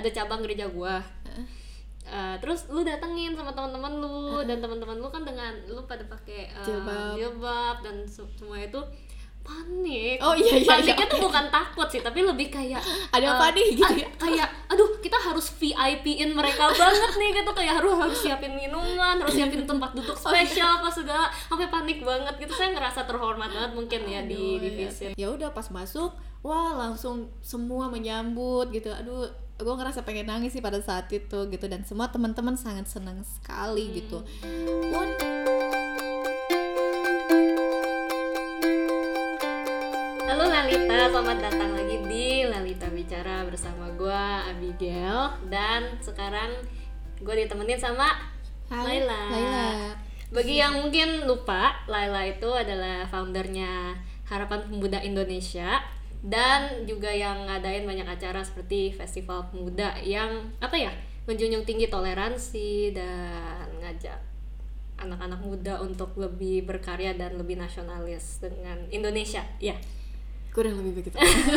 ada cabang gereja gua Uh, terus lu datengin sama teman-teman lu dan teman-teman lu kan dengan lu pada pakai uh, Jilbab. jilbab dan se- semua itu panik. Oh, iya, iya, Paniknya iya. tuh bukan takut sih, tapi lebih kayak Ada uh, apa nih, gitu ya? Kayak aduh, kita harus VIP-in mereka banget nih gitu kayak harus harus siapin minuman, harus siapin tempat duduk spesial apa segala. Sampai panik banget gitu. Saya ngerasa terhormat banget mungkin ya di Aduh, divisi. ya udah pas masuk wah langsung semua menyambut gitu aduh gue ngerasa pengen nangis sih pada saat itu gitu dan semua teman-teman sangat senang sekali gitu pun Halo Lalita, selamat datang lagi di Lalita Bicara bersama gue Abigail dan sekarang gue ditemenin sama Hai, Laila. Laila. Bagi yang mungkin lupa, Laila itu adalah foundernya Harapan Pemuda Indonesia dan juga yang ngadain banyak acara seperti Festival Pemuda yang apa ya menjunjung tinggi toleransi dan ngajak anak-anak muda untuk lebih berkarya dan lebih nasionalis dengan Indonesia. Ya. kurang lebih begitu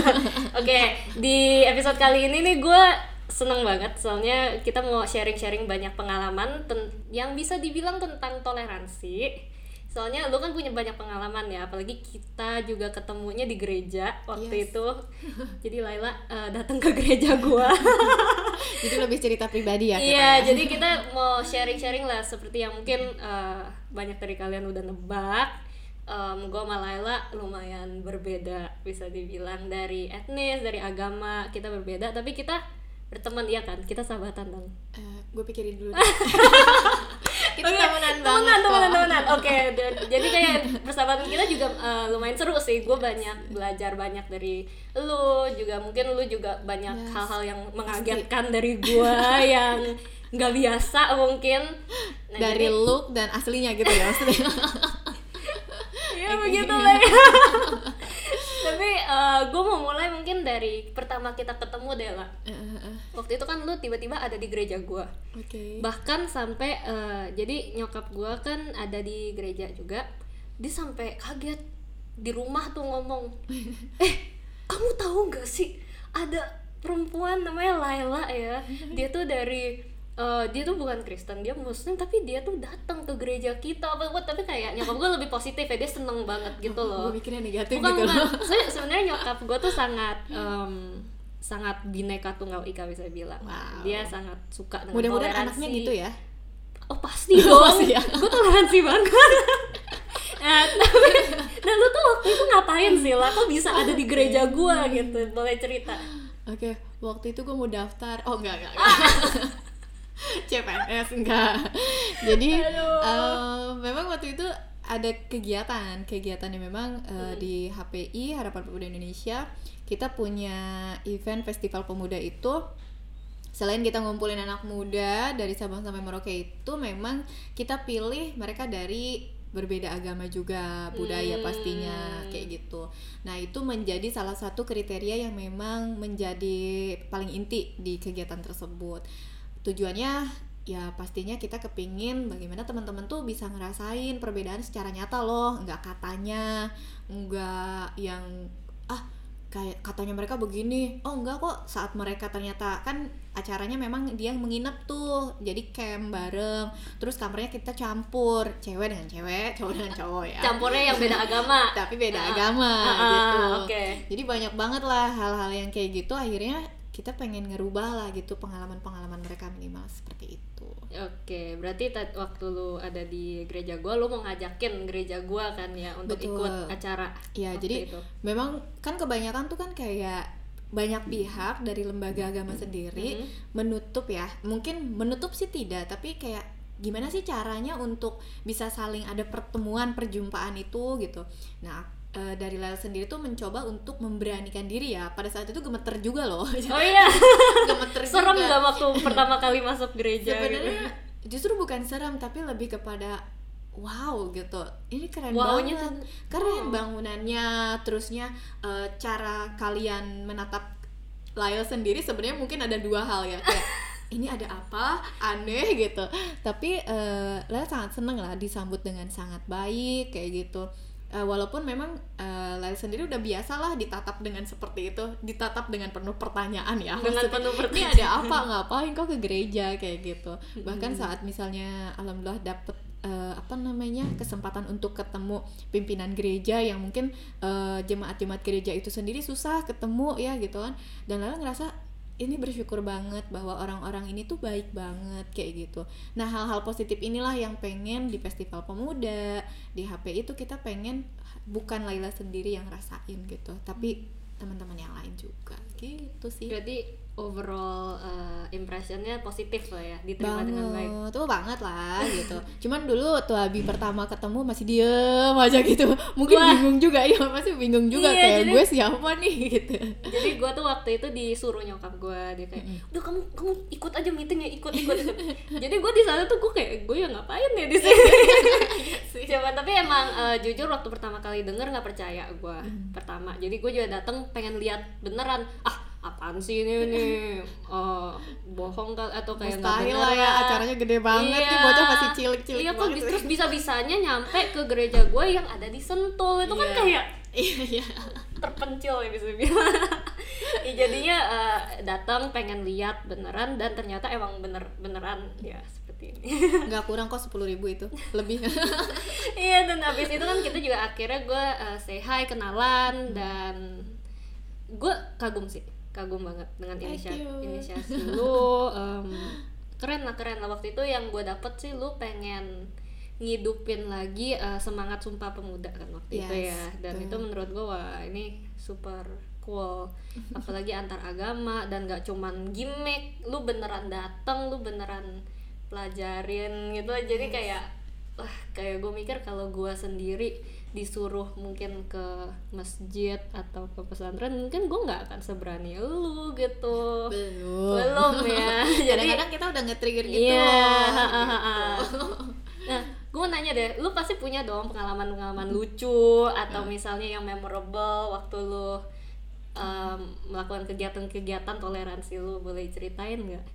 Oke, di episode kali ini nih gue seneng banget soalnya kita mau sharing-sharing banyak pengalaman yang bisa dibilang tentang toleransi. Soalnya lu kan punya banyak pengalaman ya, apalagi kita juga ketemunya di gereja waktu Yes. itu. Jadi Laila eh, datang ke gereja gua. jadi lebih cerita pribadi ya Iya, ya. jadi kita mau sharing-sharing lah seperti yang mungkin eh, banyak dari kalian udah nebak. Em, gue sama Laila lumayan berbeda bisa dibilang dari etnis, dari agama kita berbeda, tapi kita berteman iya kan, kita sahabatan dong. gue Eh, pikirin dulu. kita Oke, temenan banget temenan, kok. temenan, temenan. Oke, dan- jadi kayak persahabatan kita juga eh, lumayan seru sih. Gue banyak belajar banyak dari lu, juga mungkin lu juga banyak Yes. hal-hal yang mengagetkan dari gue yang nggak biasa mungkin. Nah, dari jadi- look dan aslinya gitu ya maksudnya Iya begitu lah ya. Tapi gue mau mulai mungkin dari pertama kita ketemu deh lah. Eh, eh, eh. Waktu itu kan lu tiba-tiba ada di gereja gue. oke Bahkan sampai eh, jadi nyokap gue kan ada di gereja juga. Dia sampai kaget di rumah tuh ngomong, eh kamu tahu nggak sih ada perempuan namanya Laila ya. Dia tuh dari eh, dia tuh bukan Kristen, dia Muslim, tapi dia tuh datang ke gereja kita apa. Tapi kayak nyokap gue lebih positif ya, dia seneng banget gitu loh gue mikirnya negatif bukan gitu bukan loh sebenarnya nyokap gue tuh sangat em, sangat bineka tunggal ika bisa bilang Wow. dia sangat suka dengan mudah-mudahan toleransi anaknya gitu ya oh pasti dong Pasti ya. gue toleransi banget nah, tapi nah lu tuh waktu itu ngapain sih lah kok bisa ada di gereja gue gitu boleh cerita Oke, waktu itu gue mau daftar. Oh enggak enggak. Enggak. CPNS enggak. Jadi Aduh. eh, memang waktu itu ada kegiatan, kegiatan yang memang eh, Hmm. di HPI Harapan Pemuda Indonesia kita punya event Festival Pemuda itu selain kita ngumpulin anak muda dari Sabang sampai Merauke itu memang kita pilih mereka dari berbeda agama juga budaya Hmm. pastinya kayak gitu. Nah itu menjadi salah satu kriteria yang memang menjadi paling inti di kegiatan tersebut. Tujuannya ya pastinya kita kepingin bagaimana teman-teman tuh bisa ngerasain perbedaan secara nyata loh, nggak katanya, nggak yang ah kayak katanya mereka begini. Oh enggak kok. Saat mereka ternyata kan acaranya memang dia menginap tuh jadi camp bareng. Terus kamarnya kita campur cewek dengan cewek cowok dengan cowok ya. Campurnya yang beda agama. Tapi beda Ah, agama ah, gitu. oke. jadi banyak banget lah hal-hal yang kayak gitu. Akhirnya kita pengen ngerubah lah gitu pengalaman-pengalaman mereka minimal seperti itu Oke, berarti waktu lu ada di gereja gua, lu mau ngajakin gereja gua kan ya untuk Betul. ikut acara. ya waktu jadi itu. memang kan kebanyakan tuh kan kayak banyak pihak dari lembaga agama sendiri Mhm. menutup ya mungkin menutup sih tidak tapi kayak gimana sih caranya untuk bisa saling ada pertemuan perjumpaan itu gitu nah eh, dari Lel sendiri tuh mencoba untuk memberanikan diri ya pada saat itu gemeter juga loh Oh iya, gemeter serem juga. nggak waktu pertama kali masuk gereja? gitu? sebenarnya justru bukan seram tapi lebih kepada wow gitu ini keren Wow-nya banget tuh- keren oh. bangunannya terusnya eh, cara kalian menatap Lyle sendiri sebenarnya mungkin ada dua hal ya kayak ini ada apa aneh gitu tapi eh Lyle sangat seneng lah disambut dengan sangat baik kayak gitu eh, walaupun memang uh, Lail sendiri udah biasa lah ditatap dengan seperti itu ditatap dengan penuh pertanyaan ya. Dengan Maksudnya, penuh ini pertanyaan. ada apa? Ngapain kok ke gereja? kayak gitu. Bahkan saat misalnya alhamdulillah dapet eh, apa namanya kesempatan untuk ketemu pimpinan gereja yang mungkin eh, jemaat-jemaat gereja itu sendiri susah ketemu ya gitu kan. Dan lalu ngerasa ini bersyukur banget bahwa orang-orang ini tuh baik banget kayak gitu. Nah hal-hal positif inilah yang pengen di festival pemuda di HP itu kita pengen bukan Laila sendiri yang rasain gitu, tapi teman-teman yang lain juga gitu sih. berarti overall uh, impressionnya positif lah ya diterima dengan baik. Banget. Tuh banget lah gitu. Cuman dulu tuh Abi pertama ketemu masih diem aja gitu. Mungkin Wah. bingung juga ya masih bingung juga Iya, kayak jadi- gue siapa nih? gitu. Jadi gue tuh waktu itu disuruh nyokap gue dia kayak udah kamu kamu ikut aja meetingnya ikut ikut, ikut. jadi gue di sana tuh gue kayak gue ya ngapain ya di sini? Coba tapi emang eh, jujur waktu pertama kali denger nggak percaya gue pertama. Jadi gue juga datang pengen lihat beneran. Ah apaan sih ini nih Eh, bohong kali atau kayak nggak mustahil lah ya beneran. acaranya gede banget Iya. nih bocah masih cilik-cilik iya kok di- terus bisa bisanya nyampe ke gereja gue yang ada di Sentul. Itu kan Iya. kayak iya iya. terpencil ya bisa bilang ya, jadinya eh, datang pengen lihat beneran dan ternyata emang bener beneran. Ya seperti ini. Nggak kurang kok sepuluh ribu itu lebih. Iya dan abis itu kan kita juga akhirnya gue eh, say hi kenalan dan gue kagum sih kagum banget dengan inisiasi inisiasi. Lu em, keren lah keren lah. Waktu itu yang gue dapet sih lu pengen ngidupin lagi eh, semangat sumpah pemuda kan waktu itu Yes, ya. Dan betul. itu menurut gue wah ini super cool. Apalagi antar agama dan gak cuman gimmick lu beneran dateng lu beneran pelajarin gitu. Jadi kayak wah kayak gue mikir kalau gue sendiri disuruh mungkin ke masjid atau ke pesantren mungkin gue nggak akan seberani lu gitu. Belum. Belum ya. Jadi kadang-kadang kita udah nge-trigger gitu. Iya, loh, ha, ha, ha, gitu. Nah, gue nanya deh, lu pasti punya dong pengalaman-pengalaman lucu atau misalnya yang memorable waktu lu em, melakukan kegiatan-kegiatan toleransi lu boleh ceritain nggak?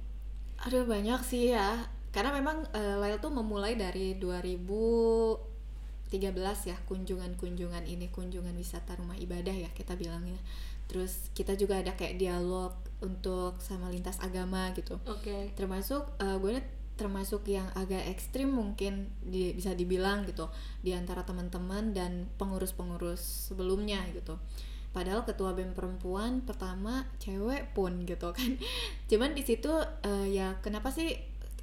Aduh banyak sih ya. Karena memang eh, Lail tuh memulai dari 2013 ya Kunjungan-kunjungan ini Kunjungan wisata rumah ibadah ya kita bilangnya. Terus kita juga ada kayak dialog Untuk sama lintas agama gitu. Oke. Termasuk eh, gue termasuk yang agak ekstrim mungkin di- bisa dibilang gitu di antara teman-teman dan pengurus-pengurus sebelumnya gitu. Padahal ketua bem perempuan pertama cewek pun gitu kan. Cuman di situ eh, ya kenapa sih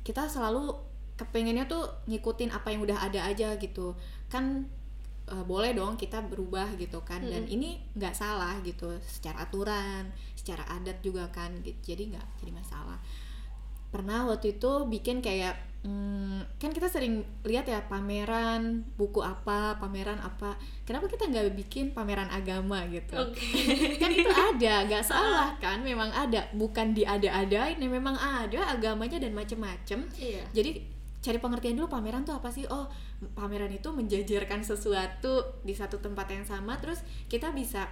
kita selalu kepengennya tuh ngikutin apa yang udah ada aja gitu. Kan eh, boleh dong kita berubah gitu kan dan Mm-mm. ini nggak salah gitu. Secara aturan secara adat juga kan gitu. Jadi nggak jadi masalah. Pernah waktu itu bikin kayak hmm, kan kita sering lihat ya pameran buku apa pameran apa. Kenapa kita nggak bikin pameran agama gitu? Oke. kan itu ada nggak salah kan? Memang ada. Bukan diada-adain ya memang ada agamanya dan macem-macem. Iya. jadi cari pengertian dulu pameran tuh apa sih? Oh pameran itu menjajarkan sesuatu di satu tempat yang sama terus kita bisa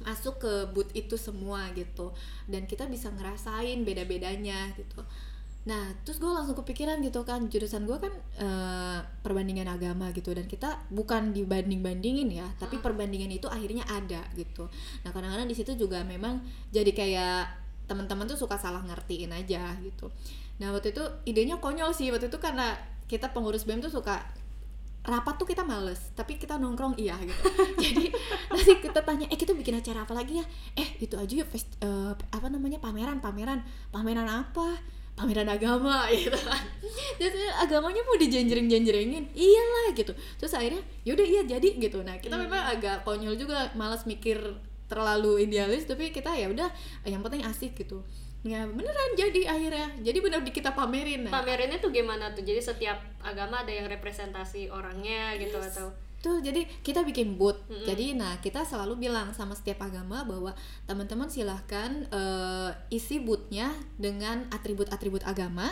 masuk ke booth itu semua gitu. Dan kita bisa ngerasain beda-bedanya gitu. Nah terus gue langsung kepikiran gitu kan jurusan gue kan eh, perbandingan agama gitu dan kita bukan dibanding-bandingin ya tapi perbandingan itu akhirnya ada gitu. Nah kadang-kadang di situ juga memang jadi kayak teman-teman tuh suka salah ngertiin aja gitu nah waktu itu idenya konyol sih. Waktu itu karena kita pengurus BEM tuh suka rapat tuh kita males tapi kita nongkrong iya gitu. Jadi nanti kita tanya eh kita bikin acara apa lagi ya? Eh itu aja ya fest, eh, apa namanya pameran pameran. Pameran apa? Pameran agama gitu kan. Terus eh, agamanya mau dijenjreng jenjrengin iyalah gitu. Terus akhirnya yaudah iya jadi gitu. Nah kita memang agak konyol juga malas mikir terlalu idealis tapi kita ya udah yang penting asik gitu ya beneran jadi akhirnya jadi bener di kita pamerin nah Pamerinnya tuh gimana tuh? Jadi setiap agama ada yang representasi orangnya gitu atau tuh jadi kita bikin booth Mm-mm. jadi nah kita selalu bilang sama setiap agama bahwa teman-teman silahkan eh, isi boothnya dengan atribut-atribut agama.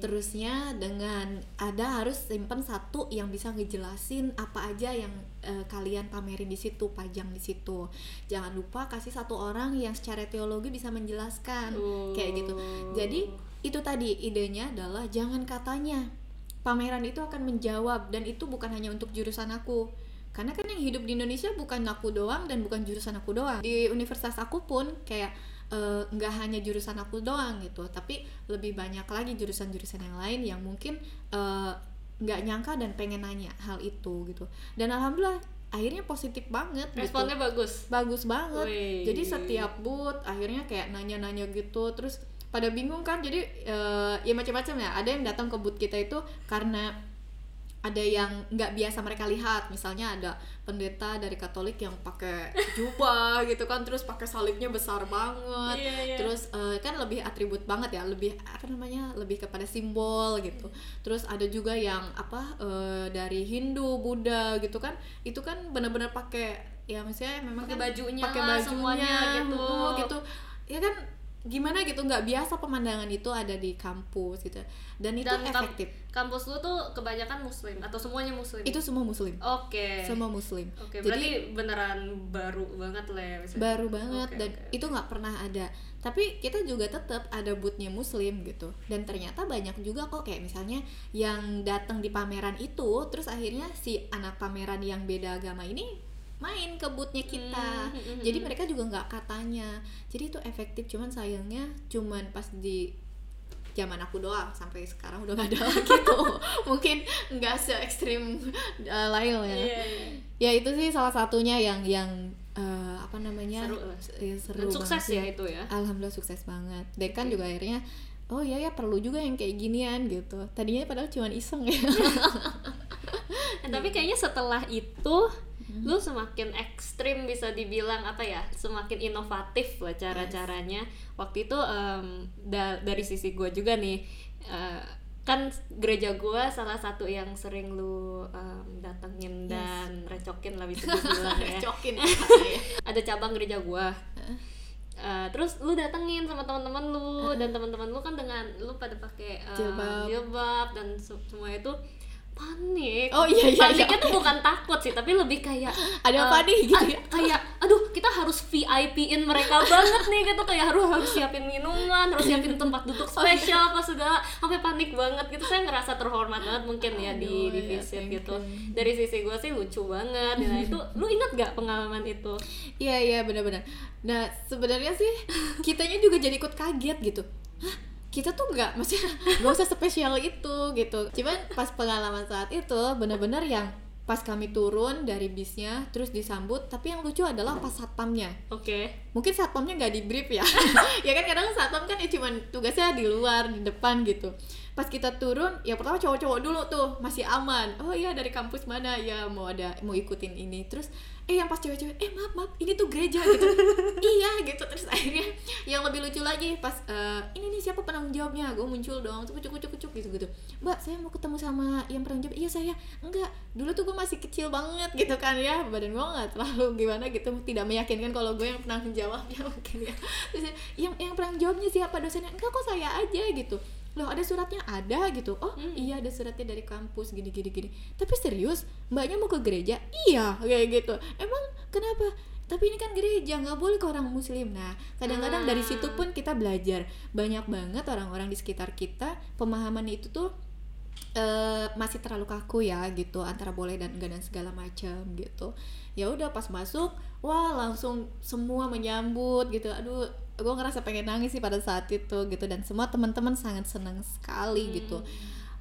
Terusnya dengan ada harus simpen satu yang bisa ngejelasin apa aja yang eh, kalian pamerin di situ pajang di situ. Jangan lupa kasih satu orang yang secara teologi bisa menjelaskan. Kayak gitu. Oh. jadi itu tadi idenya adalah jangan katanya. Pameran itu akan menjawab dan itu bukan hanya untuk jurusan aku. Karena kan yang hidup di Indonesia bukan aku doang dan bukan jurusan aku doang. Di universitas aku pun kayak eh, nggak hanya jurusan aku doang gitu tapi lebih banyak lagi jurusan-jurusan yang lain yang mungkin eh, nggak nyangka dan pengen nanya hal itu gitu. Dan alhamdulillah akhirnya positif banget gitu. Responnya bagus? Bagus banget. Wih. jadi setiap booth akhirnya kayak nanya-nanya gitu terus pada bingung kan. Jadi eh, ya macam-macam ya. Ada yang datang ke booth kita itu karena ada yang nggak biasa mereka lihat misalnya ada pendeta dari Katolik yang pakai jubah gitu kan terus pakai salibnya besar banget Iya, iya. terus eh, kan lebih atribut banget ya lebih apa namanya lebih kepada simbol gitu terus ada juga yang apa eh, dari Hindu Buddha gitu kan itu kan benar-benar pakai ya maksudnya memang Pakai kan bajunya pakai lah, bajunya semuanya gitu. oh, gitu ya kan gimana gitu nggak biasa pemandangan itu ada di kampus gitu. Dan itu Dan efektif. kampus lu tuh kebanyakan muslim atau semuanya muslim? Itu semua muslim. Oke. Semua muslim. Oke jadi berarti beneran baru banget lah ya misalnya. baru banget Oke, dan itu nggak pernah ada. Tapi kita juga tetap ada bootnya muslim gitu. Dan ternyata banyak juga kok kayak misalnya yang datang di pameran itu terus akhirnya si anak pameran yang beda agama ini main ke bootnya kita. Hmm, hmm, hmm, jadi hmm. mereka juga nggak katanya. Jadi itu efektif cuman sayangnya cuman pas di zaman aku doang sampai sekarang udah gak ada lagi tuh. Mungkin nggak se ekstrim uh, lain ya. Iya, iya. ya itu sih salah satunya yang yang eh, apa namanya? Seru ya, seru Dan sukses banget ya itu ya. Alhamdulillah sukses banget. Dan kan Oke. juga akhirnya oh iya ya perlu juga yang kayak ginian gitu. Tadinya padahal cuma iseng ya. Eh, tapi kayaknya setelah itu lu semakin ekstrim bisa dibilang apa ya semakin inovatif lah cara-caranya. Waktu itu em, da- dari sisi gue juga nih eh, kan gereja gue salah satu yang sering lu em, datengin Yes. dan recokin lah bisa dibilang ya. Cokin ada cabang gereja gua. Eh, terus lu datengin sama teman-teman lu dan teman-teman lu kan dengan lu pada pakai eh, Jilbab. jilbab dan se- semua itu panik Oh, iya, iya, paniknya iya. tuh bukan takut sih tapi lebih kayak Ada eh, apa nih, gitu ya? kayak aduh kita harus VIP-in mereka banget nih gitu kayak harus harus siapin minuman harus siapin tempat duduk Oh, iya. spesial apa segala sampai panik banget gitu saya ngerasa terhormat banget mungkin ya di Aduh, di ya, visit thank gitu dari sisi gue sih lucu banget nah itu lu ingat gak pengalaman itu Iya iya benar-benar. Nah sebenarnya sih kitanya juga jadi ikut kaget gitu. Hah kita tuh nggak maksudnya nggak usah spesial itu gitu. Cuman pas pengalaman saat itu benar-benar yang pas kami turun dari bisnya terus disambut tapi yang lucu adalah pas satpamnya. Oke. Mungkin satpamnya nggak di brief ya. Ya kan kadang satpam kan ya cuman tugasnya di luar di depan gitu pas kita turun ya pertama cowok-cowok dulu tuh masih aman. Oh iya dari kampus mana? Ya mau ada mau ikutin ini. Terus eh yang pas cewek-cewek eh maaf maaf ini tuh gereja gitu. Iya gitu. Terus akhirnya yang lebih lucu lagi pas eh, ini nih siapa penanggung jawabnya? Gue muncul dong tuh kucuk kucuk kucuk gitu gitu. Mbak saya mau ketemu sama yang penanggung jawab. Iya saya. Enggak dulu tuh gue masih kecil banget gitu kan ya. Badan gue nggak terlalu gimana gitu. Tidak meyakinkan kalau gue yang penanggung jawabnya mungkin ya. Terus yang yang penanggung jawabnya siapa? Dosennya? Enggak kok saya aja gitu loh ada suratnya? Ada gitu. Oh Hmm. iya ada suratnya dari kampus gini gini gini. Tapi serius mbaknya mau ke gereja? Iya kayak gitu. Emang kenapa? Tapi ini kan gereja nggak boleh ke orang muslim. Nah kadang-kadang dari situ Ah. pun kita belajar. Banyak banget orang-orang di sekitar kita pemahaman itu tuh eh, masih terlalu kaku ya gitu antara boleh dan enggak dan segala macam gitu. Ya udah pas masuk wah langsung semua menyambut gitu. Aduh gue ngerasa pengen nangis sih pada saat itu gitu dan semua teman-teman sangat senang sekali gitu.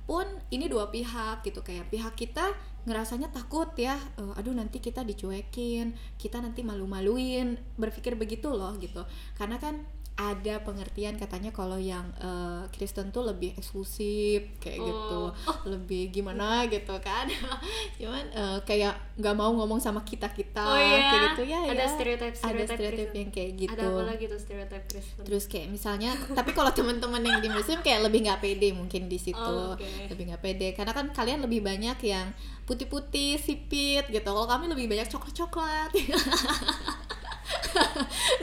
Pun ini dua pihak gitu kayak pihak kita ngerasanya takut ya eh, aduh nanti kita dicuekin kita nanti malu-maluin berpikir begitu loh gitu. Karena kan ada pengertian katanya kalau yang eh, Kristen tuh lebih eksklusif kayak gitu. Oh. lebih gimana gitu kan. Cuman eh, kayak nggak mau ngomong sama kita kita Oh iya, kayak gitu. Ya ada ya. stereotip- ada stereotip Kristen. yang kayak gitu. ada apa lagi tuh stereotip Kristen? Terus kayak misalnya tapi kalau teman-teman yang di muslim kayak lebih nggak pede mungkin di situ. Oh, oke. lebih nggak pede. Karena kan kalian lebih banyak yang putih-putih sipit gitu. Kalau kami lebih banyak coklat-coklat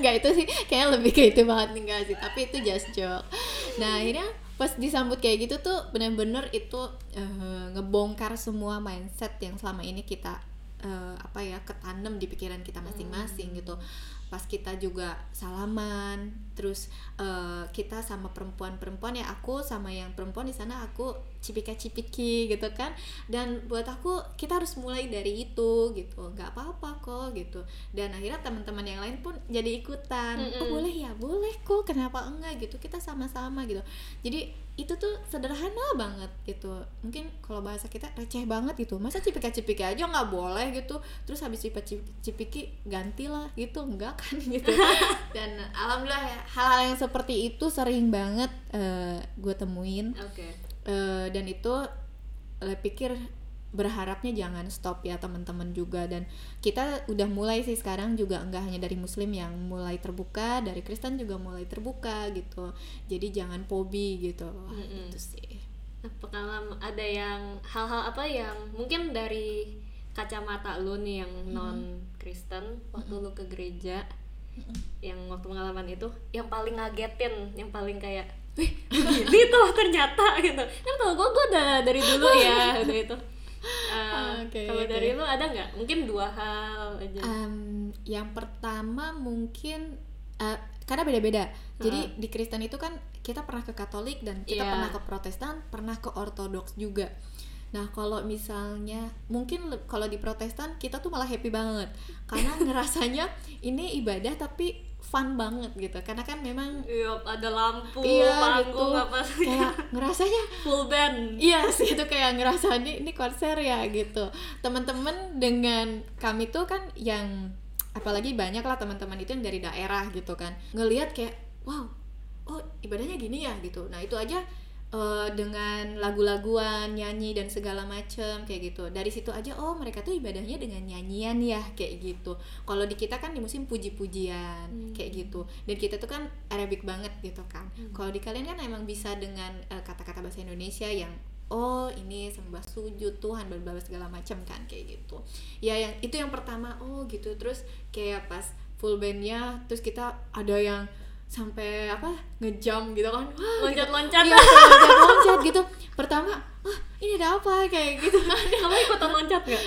nggak itu sih kayak lebih kayak itu banget. Nih nggak sih tapi itu just joke. Nah akhirnya pas disambut kayak gitu tuh bener-bener itu eh, ngebongkar semua mindset yang selama ini kita eh, apa ya ketanam di pikiran kita masing-masing gitu. Pas kita juga salaman terus eh, kita sama perempuan-perempuan ya aku sama yang perempuan di sana aku cipika-cipiki gitu kan. Dan buat aku kita harus mulai dari itu gitu. Nggak apa-apa kok gitu. Dan akhirnya teman-teman yang lain pun jadi ikutan. Oh Mm-mm. boleh ya? Boleh kok kenapa enggak? gitu. Kita sama-sama gitu. Jadi itu tuh sederhana banget gitu. Mungkin kalau bahasa kita receh banget gitu. Masa cipika-cipiki aja nggak boleh? gitu. Terus habis cipika-cipiki gantilah. Gitu. Enggak kan? gitu. Dan alhamdulillah ya, hal-hal yang seperti itu sering banget gue temuin. Oke Eh, dan itu le pikir berharapnya jangan stop ya teman-teman juga. Dan kita udah mulai sih sekarang juga enggak hanya dari muslim yang mulai terbuka dari Kristen juga mulai terbuka gitu. Jadi jangan pobi gitu. Mm-mm. itu sih. Nah, pengalaman ada yang hal-hal apa yang mungkin dari kacamata lu nih yang non Kristen waktu lu ke gereja yang waktu pengalaman itu yang paling ngagetin yang paling kayak wih begini tuh ternyata gitu kan kalau gue gue udah dari dulu ya udah itu Eh, Oke, kalau oke. dari lu ada nggak mungkin dua hal aja Em, yang pertama mungkin eh, karena beda-beda. Jadi di Kristen itu kan kita pernah ke Katolik dan kita Iya. pernah ke Protestan, pernah ke Ortodoks juga. Nah kalau misalnya mungkin kalau di Protestan kita tuh malah happy banget karena ngerasanya ini ibadah tapi fun banget gitu. Karena kan memang Iya, ada lampu, iya panggung gitu apa kayak ngerasanya full band. Iya sih itu kayak ngerasa ini ini konser ya gitu. Teman-teman dengan kami tuh kan yang apalagi banyak lah teman-teman itu yang dari daerah gitu kan. Ngelihat kayak wow, oh ibadahnya gini ya gitu. Nah, itu aja eh, dengan lagu-laguan, nyanyi dan segala macem kayak gitu. Dari situ aja oh mereka tuh ibadahnya dengan nyanyian ya kayak gitu. Kalau di kita kan di musim puji-pujian Hmm. kayak gitu. Dan kita tuh kan Arabic banget gitu kan. Kalau di kalian kan emang bisa dengan eh, kata-kata bahasa Indonesia yang oh ini sembah sujud Tuhan berbalas segala macam kan kayak gitu. Ya yang itu yang pertama oh gitu. Terus kayak pas full bandnya terus kita ada yang sampai apa ngejam gitu kan wah gitu. Loncat-loncat. Kayak loncat-loncat gitu pertama wah ini ada apa kayak gitu Kamu ikutan loncat gak?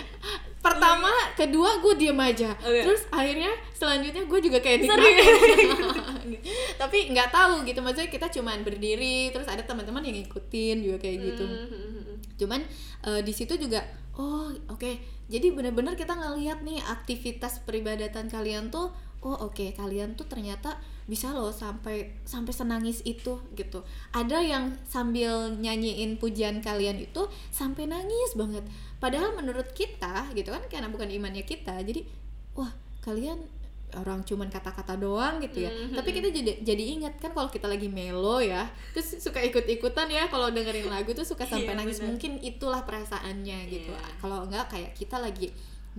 pertama kedua gue diem aja Oke. terus akhirnya selanjutnya gue juga kayak nikmatin tapi nggak tahu gitu maksudnya kita cuman berdiri terus ada teman-teman yang ngikutin juga kayak gitu Hmm. cuman eh, di situ juga oh oke jadi benar-benar kita ngelihat nih aktivitas peribadatan kalian tuh oh oke kalian tuh ternyata bisa loh sampai sampai senangis itu gitu ada yang sambil nyanyiin pujian kalian itu sampai nangis banget padahal menurut kita gitu kan karena bukan imannya kita jadi wah kalian orang cuman kata-kata doang gitu ya Mhm. tapi kita jadi jadi ingat kan kalau kita lagi melo ya terus suka ikut-ikutan ya kalau dengerin lagu tuh suka sampai Iya, nangis benar. mungkin itulah perasaannya gitu Iya. kalau enggak kayak kita lagi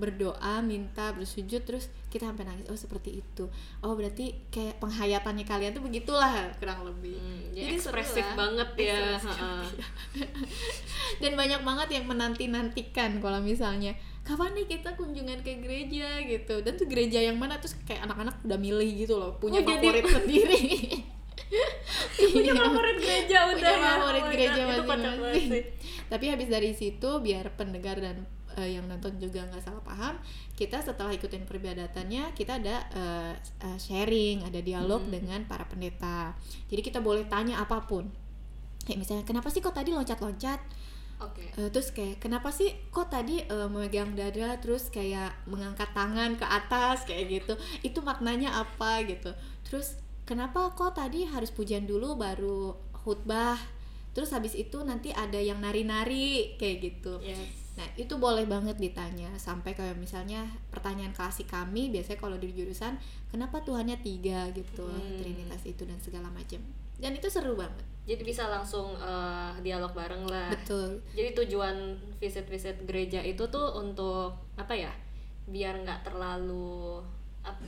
berdoa minta bersujud terus kita sampai nangis. Oh seperti itu. Oh berarti kayak penghayatannya kalian tuh begitulah kurang lebih. Hmm, Jadi jadi ekspresif banget ya. Ekspresif, ha-ha. dan banyak banget yang menanti nantikan kalau misalnya kapan nih kita kunjungan ke gereja? gitu. Dan tuh gereja yang mana? Terus kayak anak-anak udah milih gitu loh punya Oh, jadi- favorit sendiri. Punya favorit gereja udah Punya ya. favorit my gereja masing-masing. tapi habis dari situ biar pendengar dan eh, yang nonton juga nggak salah paham kita setelah ikutin peribadatannya kita ada eh, eh, sharing ada dialog Hmm. dengan para pendeta. Jadi kita boleh tanya apa pun. Kayak misalnya kenapa sih kok tadi loncat-loncat? Oke. Eh, terus kayak kenapa sih kok tadi eh, memegang dada terus kayak mengangkat tangan ke atas? Kayak gitu. Itu maknanya apa gitu. Terus kenapa kok tadi harus pujian dulu baru khutbah? Terus habis itu nanti ada yang nari-nari? Kayak gitu. Yes. Nah, itu boleh banget ditanya sampai kayak misalnya pertanyaan klasik kami biasanya kalau di jurusan kenapa Tuhannya tiga gitu, Hmm. Trinitas itu dan segala macam. Dan itu seru banget. Jadi bisa langsung eh, dialog bareng lah. Betul. Jadi tujuan visit-visit gereja itu tuh untuk apa ya? Biar nggak terlalu ap-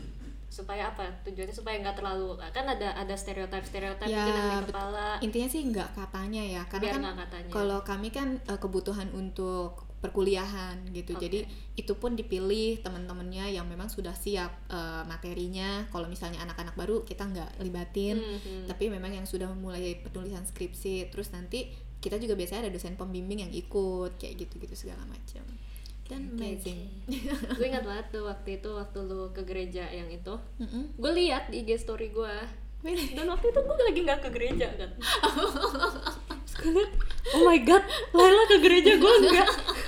supaya apa? Tujuannya supaya nggak terlalu kan ada ada stereotip stereotip Ya, mungkin yang di kepala. Intinya sih nggak katanya ya, karena Biar kan kalau kami kan eh, kebutuhan untuk perkuliahan gitu. Oke. Jadi itu pun dipilih teman-temannya yang memang sudah siap eh, materinya. Kalau misalnya anak-anak baru kita nggak libatin. Mhm. tapi memang yang sudah mulai penulisan skripsi terus nanti kita juga biasanya ada dosen pembimbing yang ikut kayak gitu-gitu segala macam dan amazing gue ingat banget tuh waktu itu waktu lu ke gereja yang itu Mm-mm. gue lihat di IG story gue dan waktu itu gue lagi nggak ke gereja kan Terus gue liat, oh my god Laila ke gereja gue enggak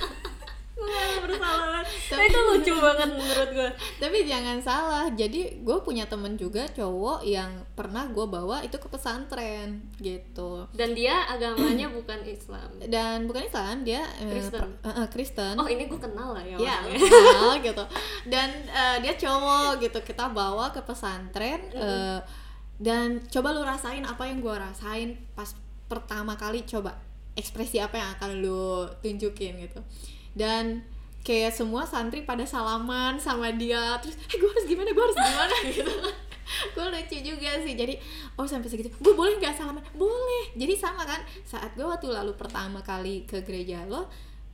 nah, itu lucu banget menurut gue tapi jangan salah jadi gue punya temen juga cowok yang pernah gue bawa itu ke pesantren gitu. Dan dia agamanya bukan Islam. Dan bukan Islam dia eh, Kristen. eh, Kristen. Oh ini gue kenal lah ya ya kenal gitu. Dan eh, dia cowok gitu. Kita bawa ke pesantren eh, dan coba lu rasain apa yang gue rasain pas pertama kali coba. Ekspresi apa yang akan lu tunjukin gitu. Dan kayak semua santri pada salaman sama dia. Terus eh gue harus gimana? Gue harus gimana? Gitu. Gue lucu juga sih. Jadi oh sampai segitu. Gue boleh nggak salaman? Boleh. Jadi sama kan? Saat gue waktu lalu pertama kali ke gereja lo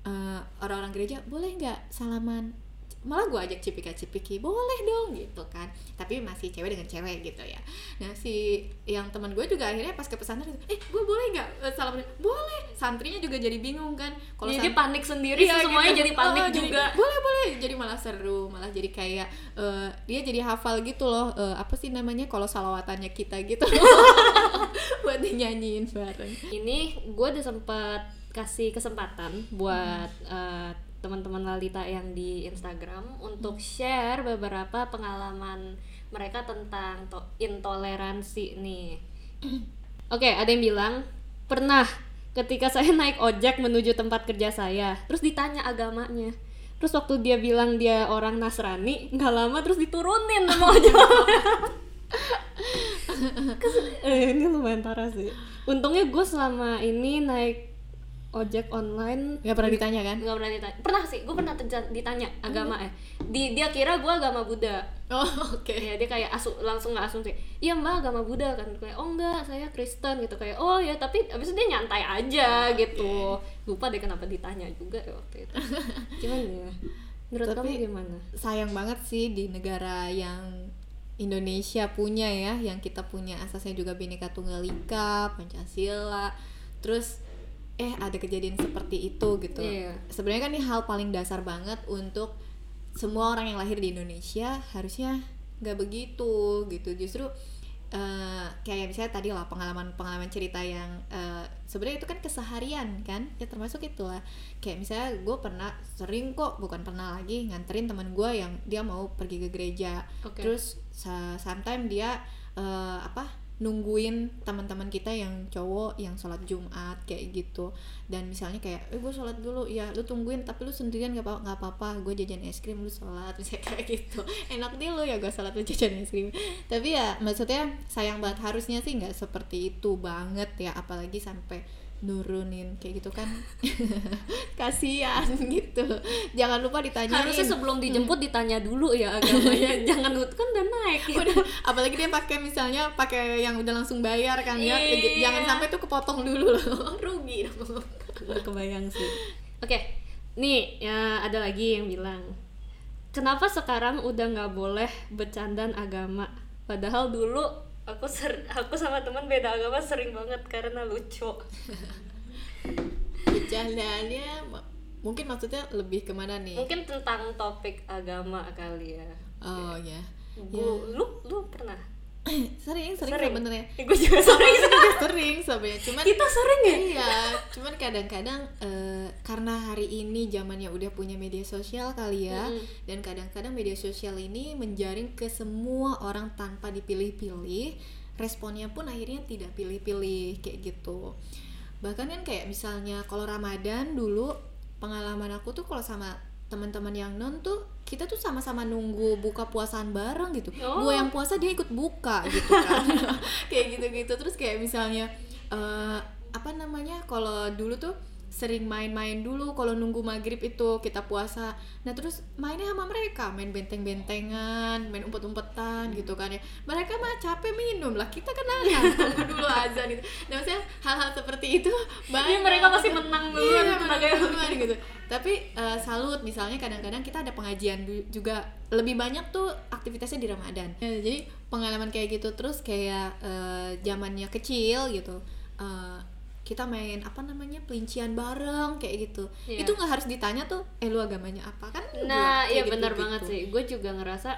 eh, orang-orang gereja boleh nggak salaman malah gue ajak cipika-cipiki boleh dong gitu kan. Tapi masih cewek dengan cewek gitu ya. Nah si yang teman gue juga akhirnya pas ke pesantren eh gue boleh nggak eh, salaman boleh. Santrinya juga jadi bingung kan. Kalau jadi san- panik sendiri Iya, semuanya gitu. jadi panik Oh, jadi, juga. Boleh boleh. Jadi malah seru malah jadi kayak eh, dia jadi hafal gitu loh eh, apa sih namanya kalau salawatannya kita gitu. Buat dinyanyiin bareng. Ini gue udah sempat kasih kesempatan buat eh, teman-teman Lalita yang di Instagram untuk share beberapa pengalaman mereka tentang to- intoleransi nih. Oke, ada yang bilang pernah ketika saya naik ojek menuju tempat kerja saya, terus ditanya agamanya. Terus waktu dia bilang dia orang Nasrani, nggak lama terus diturunin sama ojek. Eh, ini lumayan parah sih. Untungnya gue selama ini naik ojek online nggak pernah ditanya kan nggak pernah ditanya. Pernah sih, gue pernah ditanya agama eh. Di, dia kira gue agama Buddha. oh oke Ya dia kayak asu, langsung nggak asumsi. Iya mbak agama Buddha kan kayak oh enggak saya Kristen gitu kayak oh ya tapi abis itu dia nyantai aja gitu. Lupa deh kenapa ditanya juga ya waktu itu. Cuman ya menurut Tapi- kamu gimana? sayang banget sih di negara yang Indonesia punya ya yang kita punya asasnya juga Bhinneka Tunggal Ika Pancasila terus eh ada kejadian seperti itu gitu. Iya. sebenarnya kan ini hal paling dasar banget untuk semua orang yang lahir di Indonesia harusnya nggak begitu gitu. Justru eh, kayak misalnya tadi lah pengalaman pengalaman cerita yang eh, sebenarnya itu kan keseharian kan? Ya termasuk itulah. Kayak misalnya gue pernah sering kok bukan pernah lagi nganterin teman gue yang dia mau pergi ke gereja. Oke. terus sometimes dia eh, apa nungguin teman-teman kita yang cowok yang sholat Jumat kayak gitu. Dan misalnya kayak eh gue sholat dulu. Ya lu tungguin tapi lu sendirian gak apa nggak apa-apa. Gue jajan es krim lu sholat. Misalnya kayak gitu. Enak deh lu ya gue sholat lu jajan es krim. Tapi ya maksudnya sayang banget. Harusnya sih nggak seperti itu banget ya apalagi sampai nurunin kayak gitu kan kasihan gitu jangan lupa ditanyain Harusnya sebelum dijemput ditanya dulu ya agamanya. Jangan kan udah naik gitu. Udah, apalagi dia pakai misalnya pakai yang udah langsung bayar kan ya Iya. jangan sampai tuh kepotong dulu loh rugi dong kebayang sih. Oke, nih ya ada lagi yang bilang, kenapa sekarang udah nggak boleh bercandaan agama? Padahal dulu aku ser aku sama teman beda agama sering banget karena lucu. bercandaannya ma- mungkin maksudnya lebih ke mana nih Mungkin tentang topik agama kali ya. oh ya Gua, lu lu pernah? sering sering, Sering. sebenarnya Gue juga sering. juga sering sebenarnya cuman Kita sering ya? iya cuman kadang-kadang eh, karena hari ini zamannya udah punya media sosial kali ya Mm-mm. dan kadang-kadang media sosial ini menjaring ke semua orang tanpa dipilih-pilih responnya pun akhirnya tidak pilih-pilih kayak gitu bahkan kan kayak misalnya kalau Ramadan dulu pengalaman aku tuh kalau sama teman-teman yang non tuh kita tuh sama-sama nunggu buka puasaan bareng gitu. Oh. gue yang puasa dia ikut buka gitu kan. Kayak gitu-gitu. Terus kayak misalnya eh, apa namanya kalau dulu tuh sering main-main dulu kalau nunggu maghrib itu kita puasa. Nah terus mainnya sama mereka main benteng-bentengan main umpet-umpetan gitu kan ya. Mereka mah capek minum lah kita kan nahan tunggu dulu azan gitu. Nah maksudnya hal-hal seperti itu Ini banyak. mereka pasti menang duluan Iya, tenaga menang gitu. Tapi eh, salut misalnya kadang-kadang kita ada pengajian juga lebih banyak tuh aktivitasnya di Ramadan. Ya, jadi pengalaman kayak gitu terus kayak eh, zamannya kecil gitu eh, kita main apa namanya pelincian bareng kayak gitu Iya. itu nggak harus ditanya tuh eh lu agamanya apa kan Nah, iya gitu-gitu. benar banget sih. Gue juga ngerasa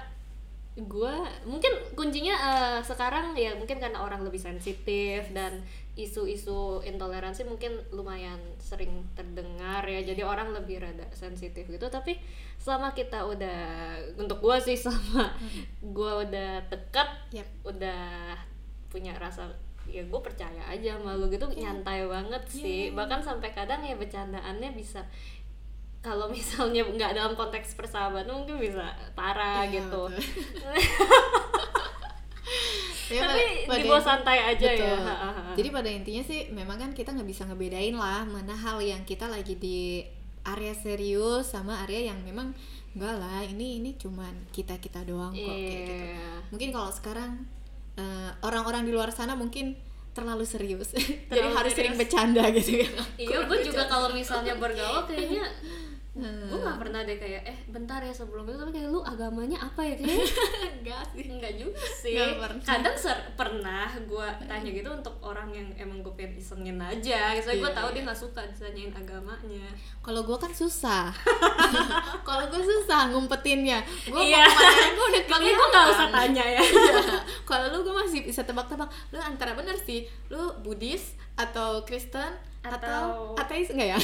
gue mungkin kuncinya eh, sekarang ya mungkin karena orang lebih sensitif dan isu-isu intoleransi mungkin lumayan sering terdengar ya jadi orang lebih rada sensitif gitu tapi selama kita udah untuk gue sih selama gue udah dekat Yap. udah punya rasa ya gue percaya aja sama lu gitu nyantai banget sih bahkan sampai kadang ya bercandaannya bisa kalau misalnya nggak dalam konteks persahabatan mungkin bisa parah Iya, gitu. Ya, tapi pada- dibawa santai aja ya Betul. Ha, ha, ha. Jadi pada intinya sih memang kan kita nggak bisa ngebedain lah mana hal yang kita lagi di area serius sama area yang memang enggak lah ini ini cuman kita kita doang kok kayak gitu. Iya. Mungkin kalau sekarang eh, orang-orang di luar sana mungkin terlalu serius, jadi Terlalu harus sering bercanda gitu ya. iya gue juga kalau misalnya bergaul kayaknya Hmm. gue nggak pernah deh kayak eh bentar ya sebelum itu tapi kayak lu agamanya apa ya kayaknya Enggak sih. Enggak juga sih. Nggak pernah. Kadang ser- pernah gue tanya gitu untuk orang yang emang gue pengen isengin aja. Soalnya gue Iya, tahu iya. dia nggak suka ditanyain agamanya. Kalau gue kan susah. Kalau gue susah ngumpetinnya. Gue Iya. gue udah Makanya gue nggak usah tanya ya. Iya. Kalau lu gue masih bisa tebak-tebak. Lu antara bener sih. Lu Buddhis atau Kristen atau, Atau- ateis enggak ya?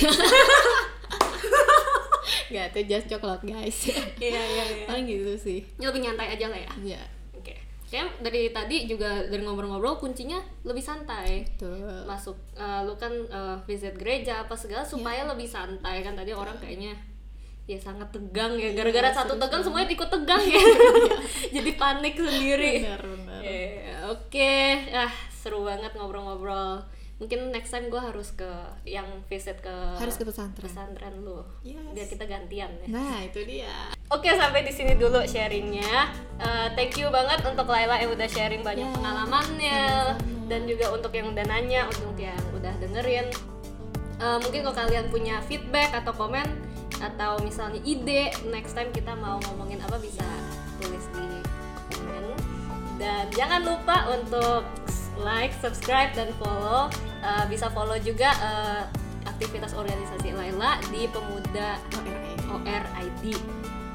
Enggak, itu just coklat guys. Iya iya iya. Paling gitu sih. Ini lebih nyantai aja lah ya. Iya. Oke. Kayak dari tadi juga dari ngobrol-ngobrol kuncinya lebih santai. Tuh. Masuk eh, lu kan eh, visit gereja apa segala Iya. supaya lebih santai kan tadi orang kayaknya ya sangat tegang ya gara-gara satu serius tegang semuanya ikut tegang ya jadi panik sendiri Benar, benar. Iya, Oke, ah seru banget ngobrol-ngobrol. Mungkin next time gue harus ke yang visit ke Harus ke pesantren. pesantren lu, Yes. biar kita gantian ya. Nah, itu dia. Oke, sampai di sini dulu sharingnya. Eh, thank you banget untuk Laila yang udah sharing banyak Ya, pengalamannya sama-sama. dan juga untuk yang udah nanya, untuk yang udah dengerin. Eh, mungkin kalau kalian punya feedback atau komen atau misalnya ide next time kita mau ngomongin apa bisa tulis di komen dan jangan lupa untuk like, subscribe dan follow. Eh, bisa follow juga eh, aktivitas organisasi Laila di Pemuda ORI. ORID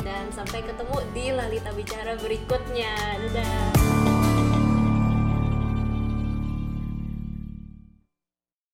dan sampai ketemu di Lalita Bicara berikutnya dadah